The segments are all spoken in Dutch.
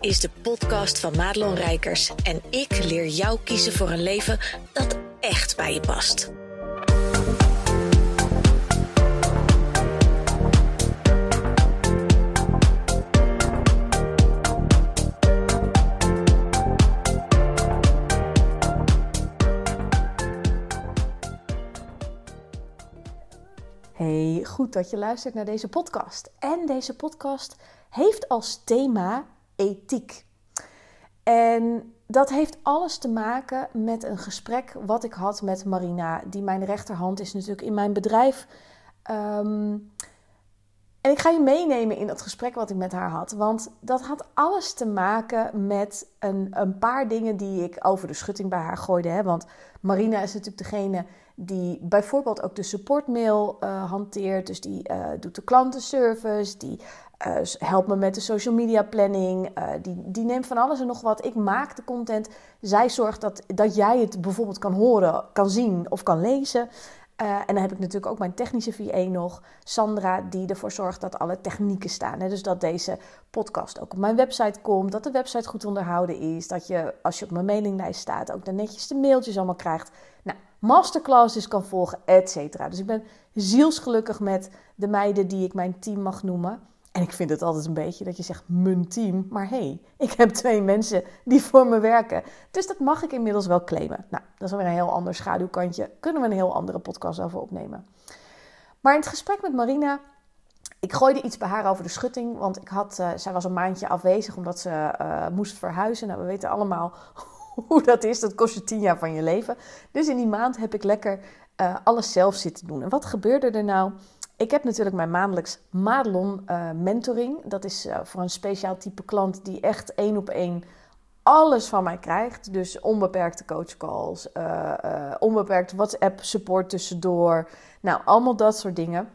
is de podcast van Madelon Rijkers en ik leer jou kiezen voor een leven dat echt bij je past. Hey, goed dat je luistert naar deze podcast. En deze podcast heeft als thema ethiek. En dat heeft alles te maken met een gesprek wat ik had met Marina, die mijn rechterhand is natuurlijk in mijn bedrijf. Ehm, en ik ga je meenemen in dat gesprek wat ik met haar had. Want dat had alles te maken met een, een paar dingen die ik over de schutting bij haar gooide. Hè? Want Marina is natuurlijk degene die bijvoorbeeld ook de supportmail uh, hanteert. Dus die uh, doet de klantenservice, die uh, helpt me met de social media planning. die, die neemt van alles en nog wat. Ik maak de content. Zij zorgt dat, dat jij het bijvoorbeeld kan horen, kan zien of kan lezen. en dan heb ik natuurlijk ook mijn technische VA nog, Sandra, die ervoor zorgt dat alle technieken staan. Hè? Dus dat deze podcast ook op mijn website komt, dat de website goed onderhouden is, dat je als je op mijn mailinglijst staat ook de netjes de mailtjes allemaal krijgt. Nou, masterclasses kan volgen, et cetera. Dus ik ben zielsgelukkig met de meiden die ik mijn team mag noemen. En ik vind het altijd een beetje dat je zegt mijn team. Maar hé, hey, ik heb twee mensen die voor me werken. Dus dat mag ik inmiddels wel claimen. Nou, dat is weer een heel ander schaduwkantje. Kunnen we een heel andere podcast over opnemen. Maar in het gesprek met Marina, ik gooide iets bij haar over de schutting. Want ik had, uh, zij was een maandje afwezig omdat ze uh, moest verhuizen. Nou, we weten allemaal hoe dat is. Dat kost je tien jaar van je leven. Dus in die maand heb ik lekker uh, alles zelf zitten doen. En wat gebeurde er nou? Ik heb natuurlijk mijn maandelijks Madelon uh, mentoring. Dat is uh, voor een speciaal type klant die echt één op één alles van mij krijgt. Dus onbeperkte coachcalls, onbeperkt WhatsApp support tussendoor. Nou, allemaal dat soort dingen.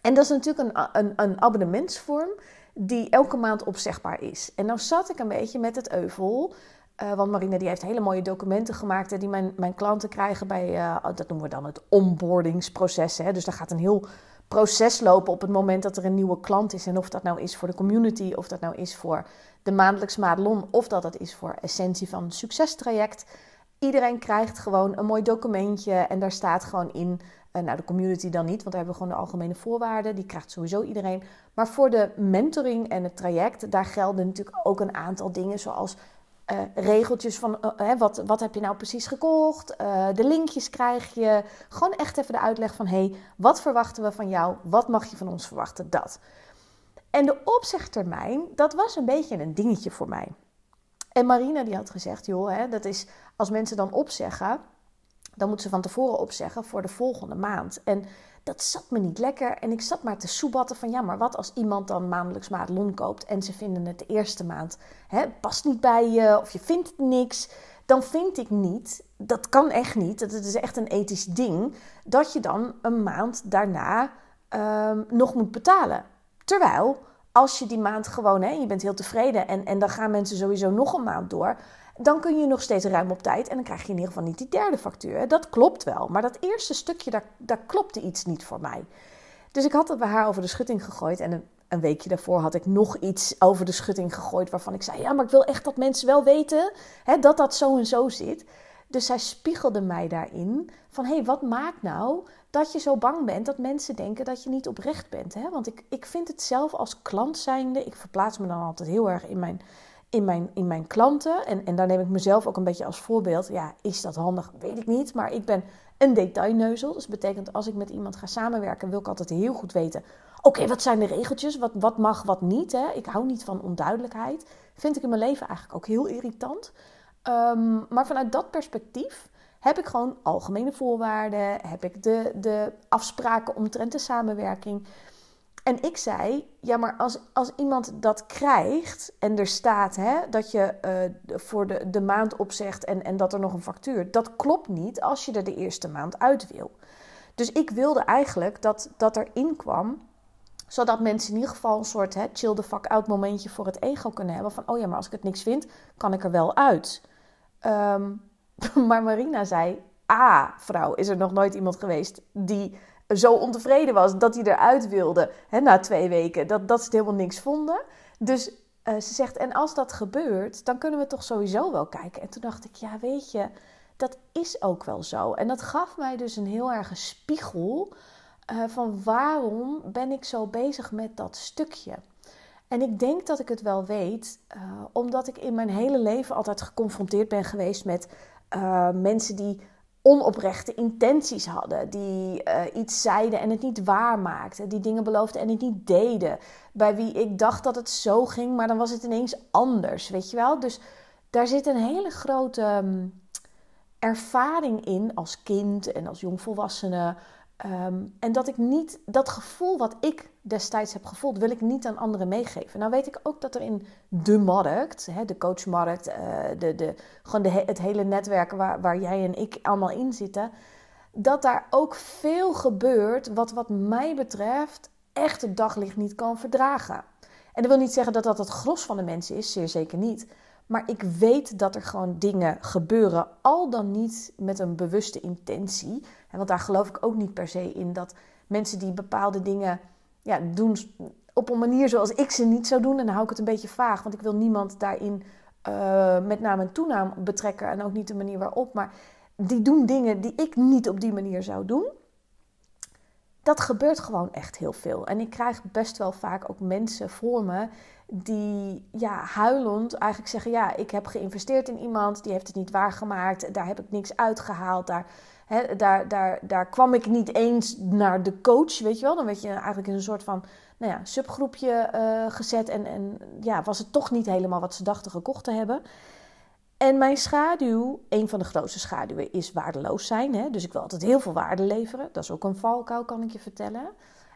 En dat is natuurlijk een, een, een abonnementsvorm die elke maand opzegbaar is. En nou zat ik een beetje met het euvel uh, want Marina die heeft hele mooie documenten gemaakt hè, die mijn, mijn klanten krijgen bij, uh, dat noemen we dan het onboardingsproces. Hè. Dus daar gaat een heel proces lopen op het moment dat er een nieuwe klant is. En of dat nou is voor de community, of dat nou is voor de maandelijks Madelon, of dat het is voor essentie van het succestraject. Iedereen krijgt gewoon een mooi documentje en daar staat gewoon in, uh, nou de community dan niet, want daar hebben we gewoon de algemene voorwaarden, die krijgt sowieso iedereen. Maar voor de mentoring en het traject, daar gelden natuurlijk ook een aantal dingen zoals uh, regeltjes van uh, wat, wat heb je nou precies gekocht. De linkjes krijg je. Gewoon echt even de uitleg van: hey, wat verwachten we van jou? Wat mag je van ons verwachten? Dat. En de opzegtermijn, dat was een beetje een dingetje voor mij. En Marina die had gezegd: joh, hè, dat is als mensen dan opzeggen, dan moeten ze van tevoren opzeggen voor de volgende maand. En dat zat me niet lekker. En ik zat maar te soebatten van ja, maar wat als iemand dan maandelijks madelon koopt en ze vinden het de eerste maand hè, past niet bij je of je vindt het niks. Dan vind ik niet, dat kan echt niet, dat het is echt een ethisch ding, dat je dan een maand daarna uh, nog moet betalen. Terwijl als je die maand gewoon, hè, je bent heel tevreden en, en dan gaan mensen sowieso nog een maand door dan kun je nog steeds ruim op tijd en dan krijg je in ieder geval niet die derde factuur. Dat klopt wel, maar dat eerste stukje, daar, daar klopte iets niet voor mij. Dus ik had het bij haar over de schutting gegooid en een, weekje daarvoor had ik nog iets over de schutting gegooid waarvan ik zei, ja, maar ik wil echt dat mensen wel weten hè, dat dat zo en zo zit. Dus zij spiegelde mij daarin van, hé, hey, wat maakt nou dat je zo bang bent dat mensen denken dat je niet oprecht bent? Hè? Want ik, ik vind het zelf als klant zijnde, ik verplaats me dan altijd heel erg in mijn in mijn, in mijn klanten. En, en daar neem ik mezelf ook een beetje als voorbeeld. Ja, is dat handig? Weet ik niet. Maar ik ben een detailneuzel. Dus dat betekent als ik met iemand ga samenwerken, wil ik altijd heel goed weten. Oké, wat zijn de regeltjes? Wat, wat mag, wat niet? Hè? Ik hou niet van onduidelijkheid. Vind ik in mijn leven eigenlijk ook heel irritant. Um, maar vanuit dat perspectief heb ik gewoon algemene voorwaarden. Heb ik de, de afspraken omtrent de samenwerking. En ik zei, ja, maar als, als iemand dat krijgt en er staat hè, dat je uh, voor de, de maand opzegt en, en dat er nog een factuur, dat klopt niet als je er de eerste maand uit wil. Dus ik wilde eigenlijk dat dat erin kwam, zodat mensen in ieder geval een soort hè, chill the fuck out momentje voor het ego kunnen hebben. Van, oh ja, maar als ik het niks vind, kan ik er wel uit. Um, maar Marina zei, ah, vrouw, is er nog nooit iemand geweest die zo ontevreden was dat hij eruit wilde hè, na twee weken. Dat, dat ze het helemaal niks vonden. Dus ze zegt, en als dat gebeurt, dan kunnen we toch sowieso wel kijken. En toen dacht ik, ja, weet je, dat is ook wel zo. En dat gaf mij dus een heel erg spiegel uh, van waarom ben ik zo bezig met dat stukje. En ik denk dat ik het wel weet, uh, omdat ik in mijn hele leven altijd geconfronteerd ben geweest met mensen die onoprechte intenties hadden, die iets zeiden en het niet waarmaakten, die dingen beloofden en het niet deden, bij wie ik dacht dat het zo ging, maar dan was het ineens anders, weet je wel? Dus daar zit een hele grote um, ervaring in als kind en als jongvolwassene. Um, en dat ik niet dat gevoel wat ik destijds heb gevoeld, wil ik niet aan anderen meegeven. Nou weet ik ook dat er in de markt, hè, de coachmarkt, uh, de, de, de, het hele netwerk waar, waar jij en ik allemaal in zitten, dat daar ook veel gebeurt wat wat mij betreft echt het daglicht niet kan verdragen. En dat wil niet zeggen dat dat het gros van de mensen is, zeer zeker niet. Maar ik weet dat er gewoon dingen gebeuren, al dan niet met een bewuste intentie. Want daar geloof ik ook niet per se in dat mensen die bepaalde dingen ja, doen op een manier zoals ik ze niet zou doen. En dan hou ik het een beetje vaag, want ik wil niemand daarin uh, met naam en toenaam betrekken. En ook niet de manier waarop. Maar die doen dingen die ik niet op die manier zou doen. Dat gebeurt gewoon echt heel veel. En ik krijg best wel vaak ook mensen voor me die ja, huilend eigenlijk zeggen: Ja, ik heb geïnvesteerd in iemand, die heeft het niet waargemaakt, daar heb ik niks uitgehaald, daar, daar, daar, daar kwam ik niet eens naar de coach, weet je wel. Dan werd je eigenlijk in een soort van nou ja, subgroepje uh, gezet en, en ja, was het toch niet helemaal wat ze dachten gekocht te hebben. En mijn schaduw, een van de grootste schaduwen, is waardeloos zijn. Hè? Dus ik wil altijd heel veel waarde leveren. Dat is ook een valkuil, kan ik je vertellen.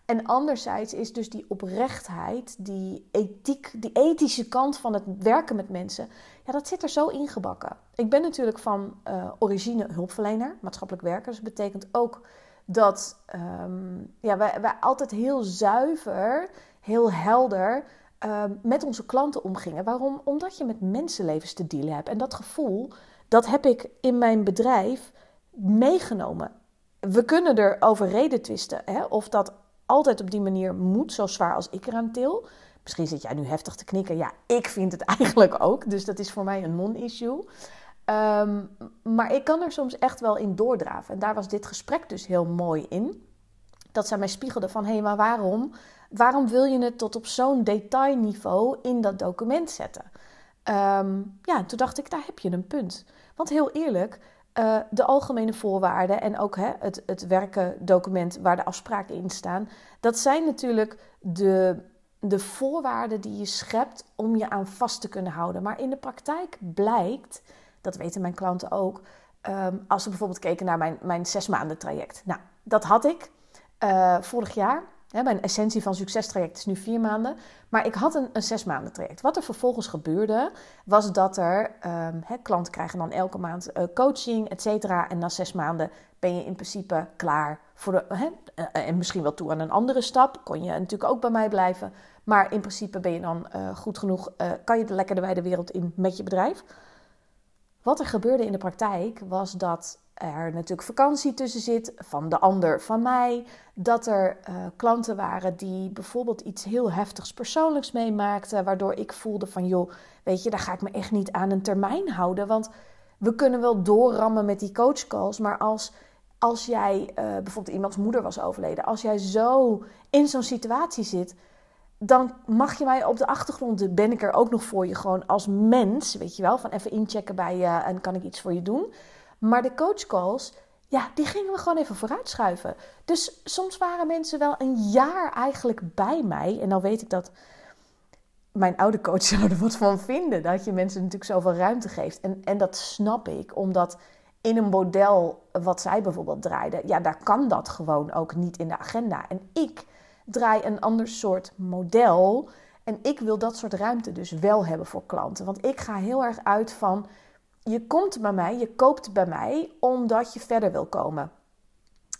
En anderzijds is dus die oprechtheid, die ethiek, die ethische kant van het werken met mensen, ja, dat zit er zo ingebakken. Ik ben natuurlijk van uh, origine hulpverlener, maatschappelijk werker. Dus dat betekent ook dat um, ja, wij, wij altijd heel zuiver, heel helder um, met onze klanten omgingen. Waarom? Omdat je met mensenlevens te dealen hebt. En dat gevoel, dat heb ik in mijn bedrijf meegenomen. We kunnen er over reden twisten. Hè? Of dat altijd op die manier moet, zo zwaar als ik eraan til. Misschien zit jij nu heftig te knikken. Ja, ik vind het eigenlijk ook. Dus dat is voor mij een non-issue. Um, maar ik kan er soms echt wel in doordraven. En daar was dit gesprek dus heel mooi in. Dat zij mij spiegelde van, hé, hey, maar waarom? Waarom wil je het tot op zo'n detailniveau in dat document zetten? Um, ja, toen dacht ik, daar heb je een punt. Want heel eerlijk, uh, de algemene voorwaarden en ook hè, het, het werkendocument waar de afspraken in staan, dat zijn natuurlijk de, de voorwaarden die je schept om je aan vast te kunnen houden. Maar in de praktijk blijkt, dat weten mijn klanten ook, um, als ze bijvoorbeeld keken naar mijn, mijn zes maanden traject. Nou, dat had ik uh, vorig jaar. Mijn essentie van succestraject is nu vier maanden. Maar ik had een, een zes maanden traject. Wat er vervolgens gebeurde, was dat er um, klanten krijgen dan elke maand uh, coaching, et cetera. En na zes maanden ben je in principe klaar voor de. Uh, en misschien wel toe aan een andere stap. Kon je natuurlijk ook bij mij blijven. Maar in principe ben je dan uh, goed genoeg. kan je lekker de wijde wereld in met je bedrijf. Wat er gebeurde in de praktijk was dat er natuurlijk vakantie tussen zit, van de ander, van mij. Dat er uh, klanten waren die bijvoorbeeld iets heel heftigs persoonlijks meemaakten, waardoor ik voelde van joh, weet je, daar ga ik me echt niet aan een termijn houden. Want we kunnen wel doorrammen met die coachcalls, maar als, als jij uh, bijvoorbeeld iemands moeder was overleden, als jij zo in zo'n situatie zit, dan mag je mij op de achtergrond, ben ik er ook nog voor je, gewoon als mens, weet je wel, van even inchecken bij je en kan ik iets voor je doen. Maar de coachcalls, ja, die gingen we gewoon even vooruitschuiven. Dus soms waren mensen wel een jaar eigenlijk bij mij. En dan weet ik dat mijn oude coach er wat van vinden. Dat je mensen natuurlijk zoveel ruimte geeft. En, en dat snap ik, omdat in een model wat zij bijvoorbeeld draaide, ja, daar kan dat gewoon ook niet in de agenda. En ik draai een ander soort model. En ik wil dat soort ruimte dus wel hebben voor klanten. Want ik ga heel erg uit van je komt bij mij, je koopt bij mij omdat je verder wil komen.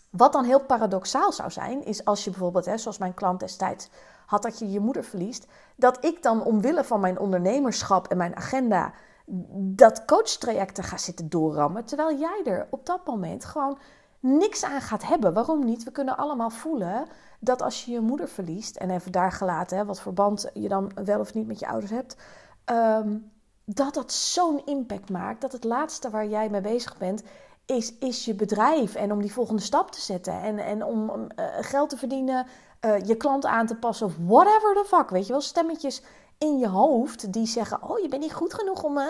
Wat dan heel paradoxaal zou zijn, is als je bijvoorbeeld, hè, zoals mijn klant destijds had, dat je je moeder verliest, dat ik dan omwille van mijn ondernemerschap en mijn agenda dat coachtrajecten ga zitten doorrammen, terwijl jij er op dat moment gewoon niks aan gaat hebben. Waarom niet? We kunnen allemaal voelen dat als je je moeder verliest, en even daar gelaten, hè, wat verband je dan wel of niet met je ouders hebt, ehm, dat dat zo'n impact maakt. Dat het laatste waar jij mee bezig bent, is, is je bedrijf. En om die volgende stap te zetten. En, en om uh, geld te verdienen, uh, je klant aan te passen whatever the fuck. Weet je wel, stemmetjes in je hoofd die zeggen: Oh, je bent niet goed genoeg om. Uh,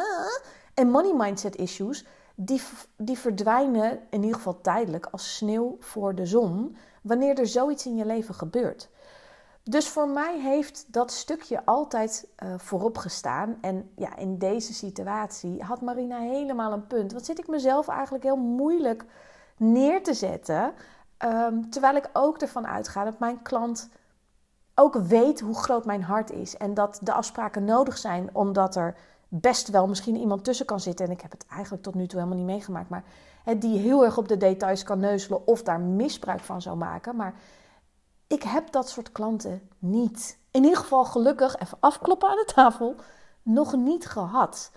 en money mindset issues, die, die verdwijnen in ieder geval tijdelijk als sneeuw voor de zon. Wanneer er zoiets in je leven gebeurt. Dus voor mij heeft dat stukje altijd uh, voorop gestaan. En ja, in deze situatie had Marina helemaal een punt. Wat zit ik mezelf eigenlijk heel moeilijk neer te zetten. Um, terwijl ik ook ervan uitga dat mijn klant ook weet hoe groot mijn hart is. En dat de afspraken nodig zijn, omdat er best wel misschien iemand tussen kan zitten. En ik heb het eigenlijk tot nu toe helemaal niet meegemaakt. Maar hè, die heel erg op de details kan neuzelen of daar misbruik van zou maken. Maar ik heb dat soort klanten niet. In ieder geval gelukkig, even afkloppen aan de tafel, nog niet gehad.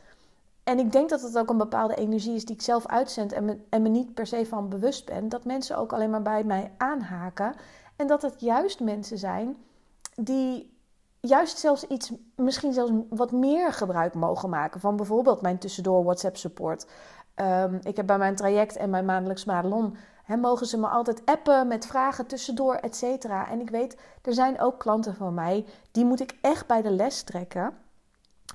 En ik denk dat het ook een bepaalde energie is die ik zelf uitzend en me, en me niet per se van bewust ben. Dat mensen ook alleen maar bij mij aanhaken. En dat het juist mensen zijn die juist zelfs iets, misschien zelfs wat meer gebruik mogen maken van bijvoorbeeld mijn tussendoor WhatsApp support. Um, ik heb bij mijn traject en mijn maandelijks madelon mogen ze me altijd appen met vragen tussendoor, et cetera. En ik weet, er zijn ook klanten van mij, die moet ik echt bij de les trekken.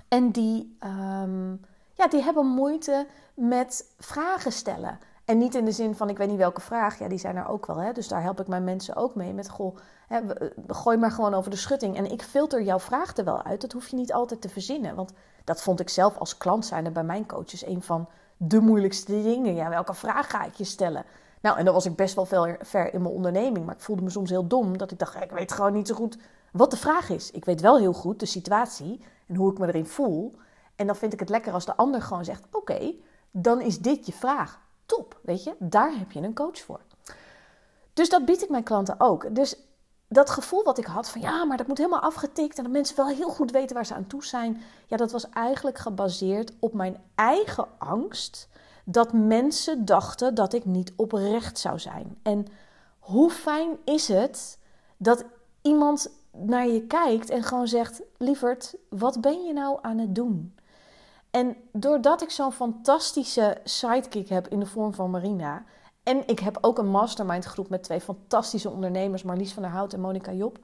En die, um, ja, die hebben moeite met vragen stellen. En niet in de zin van, ik weet niet welke vraag. Ja, die zijn er ook wel. Hè? Dus daar help ik mijn mensen ook mee. Met, goh, hè, gooi maar gewoon over de schutting. En ik filter jouw vraag er wel uit. Dat hoef je niet altijd te verzinnen. Want dat vond ik zelf als klant zijnde bij mijn coaches een van de moeilijkste dingen. Ja, welke vraag ga ik je stellen? Nou, en dan was ik best wel ver, ver in mijn onderneming. Maar ik voelde me soms heel dom. Dat ik dacht, ik weet gewoon niet zo goed wat de vraag is. Ik weet wel heel goed de situatie en hoe ik me erin voel. En dan vind ik het lekker als de ander gewoon zegt: Oké, dan is dit je vraag. Top, weet je, daar heb je een coach voor. Dus dat bied ik mijn klanten ook. Dus dat gevoel wat ik had van ja, maar dat moet helemaal afgetikt en dat mensen wel heel goed weten waar ze aan toe zijn. Ja, dat was eigenlijk gebaseerd op mijn eigen angst dat mensen dachten dat ik niet oprecht zou zijn. En hoe fijn is het dat iemand naar je kijkt en gewoon zegt: Lieverd, wat ben je nou aan het doen? En doordat ik zo'n fantastische sidekick heb in de vorm van Marina. En ik heb ook een mastermind groep met twee fantastische ondernemers, Marlies van der Hout en Monica Job.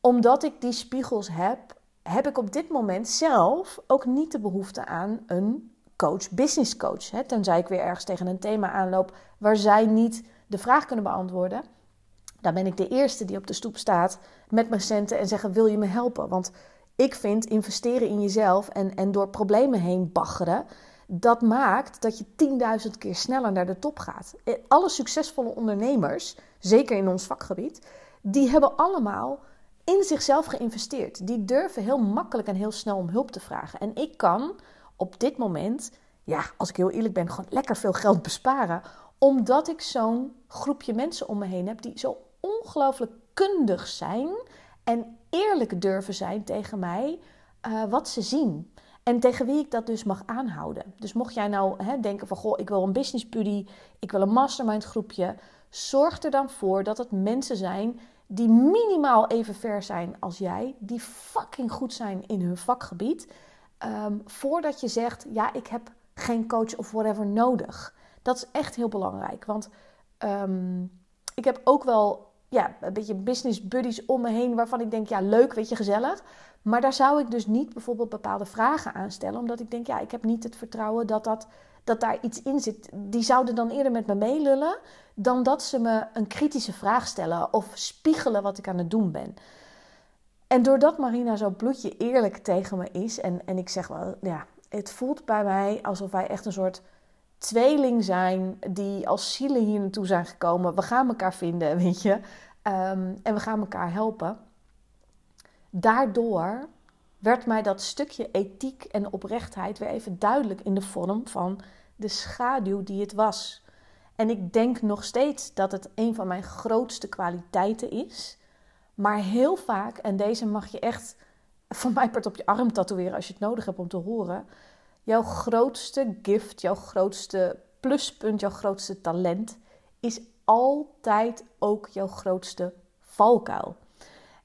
Omdat ik die spiegels heb, heb ik op dit moment zelf ook niet de behoefte aan een coach, business coach. Hè, tenzij ik weer ergens tegen een thema aanloop waar zij niet de vraag kunnen beantwoorden. Dan ben ik de eerste die op de stoep staat met mijn centen en zeggen: Wil je me helpen? Want ik vind investeren in jezelf en, en door problemen heen baggeren, dat maakt dat je 10.000 keer sneller naar de top gaat. Eh, alle succesvolle ondernemers, zeker in ons vakgebied, die hebben allemaal in zichzelf geïnvesteerd. Die durven heel makkelijk en heel snel om hulp te vragen. En ik kan op dit moment, ja, als ik heel eerlijk ben, gewoon lekker veel geld besparen. Omdat ik zo'n groepje mensen om me heen heb die zo ongelooflijk kundig zijn en eerlijk durven zijn tegen mij uh, wat ze zien. En tegen wie ik dat dus mag aanhouden. Dus mocht jij nou hè, denken van, goh, ik wil een business buddy, ik wil een mastermind groepje. Zorg er dan voor dat het mensen zijn die minimaal even ver zijn als jij. Die fucking goed zijn in hun vakgebied. Um, voordat je zegt, ja, ik heb geen coach of whatever nodig. Dat is echt heel belangrijk. Want um, ik heb ook wel ja, een beetje business buddies om me heen waarvan ik denk, ja, leuk, weet je, gezellig. Maar daar zou ik dus niet bijvoorbeeld bepaalde vragen aan stellen, omdat ik denk, ja, ik heb niet het vertrouwen dat, dat, dat daar iets in zit. Die zouden dan eerder met me meelullen dan dat ze me een kritische vraag stellen of spiegelen wat ik aan het doen ben. En doordat Marina zo bloedje eerlijk tegen me is, en, en ik zeg wel, ja, het voelt bij mij alsof wij echt een soort tweeling zijn die als zielen hier naartoe zijn gekomen. We gaan elkaar vinden, weet je. Ehm, en we gaan elkaar helpen. Daardoor werd mij dat stukje ethiek en oprechtheid weer even duidelijk in de vorm van de schaduw die het was. En ik denk nog steeds dat het een van mijn grootste kwaliteiten is. Maar heel vaak, en deze mag je echt van mij part op je arm tatoeëren als je het nodig hebt om te horen. Jouw grootste gift, jouw grootste pluspunt, jouw grootste talent is altijd ook jouw grootste valkuil.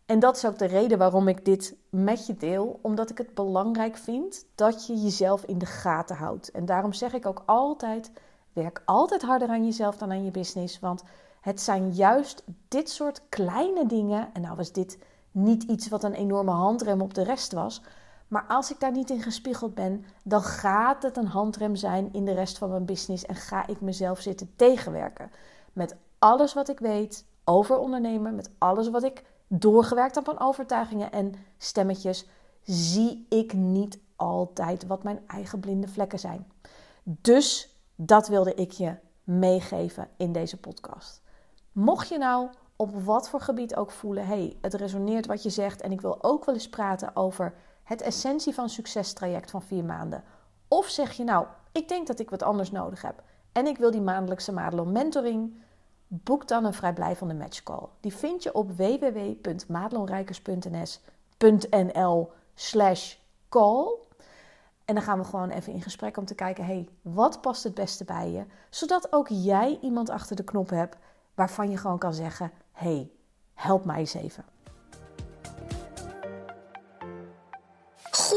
En dat is ook de reden waarom ik dit met je deel, omdat ik het belangrijk vind dat je jezelf in de gaten houdt. En daarom zeg ik ook altijd: werk altijd harder aan jezelf dan aan je business, want het zijn juist dit soort kleine dingen. En nou was dit niet iets wat een enorme handrem op de rest was. Maar als ik daar niet in gespiegeld ben, dan gaat het een handrem zijn in de rest van mijn business en ga ik mezelf zitten tegenwerken. Met alles wat ik weet over ondernemen, met alles wat ik doorgewerkt heb aan overtuigingen en stemmetjes, zie ik niet altijd wat mijn eigen blinde vlekken zijn. Dus dat wilde ik je meegeven in deze podcast. Mocht je nou op wat voor gebied ook voelen, hey, het resoneert wat je zegt en ik wil ook wel eens praten over het essentie van succestraject van vier maanden. Of zeg je nou, ik denk dat ik wat anders nodig heb en ik wil die maandelijkse Madelon mentoring, boek dan een vrijblijvende matchcall. Die vind je op www.madelonrijkers.nl slash call. En dan gaan we gewoon even in gesprek om te kijken, hey, wat past het beste bij je? Zodat ook jij iemand achter de knop hebt waarvan je gewoon kan zeggen, hey, help mij eens even.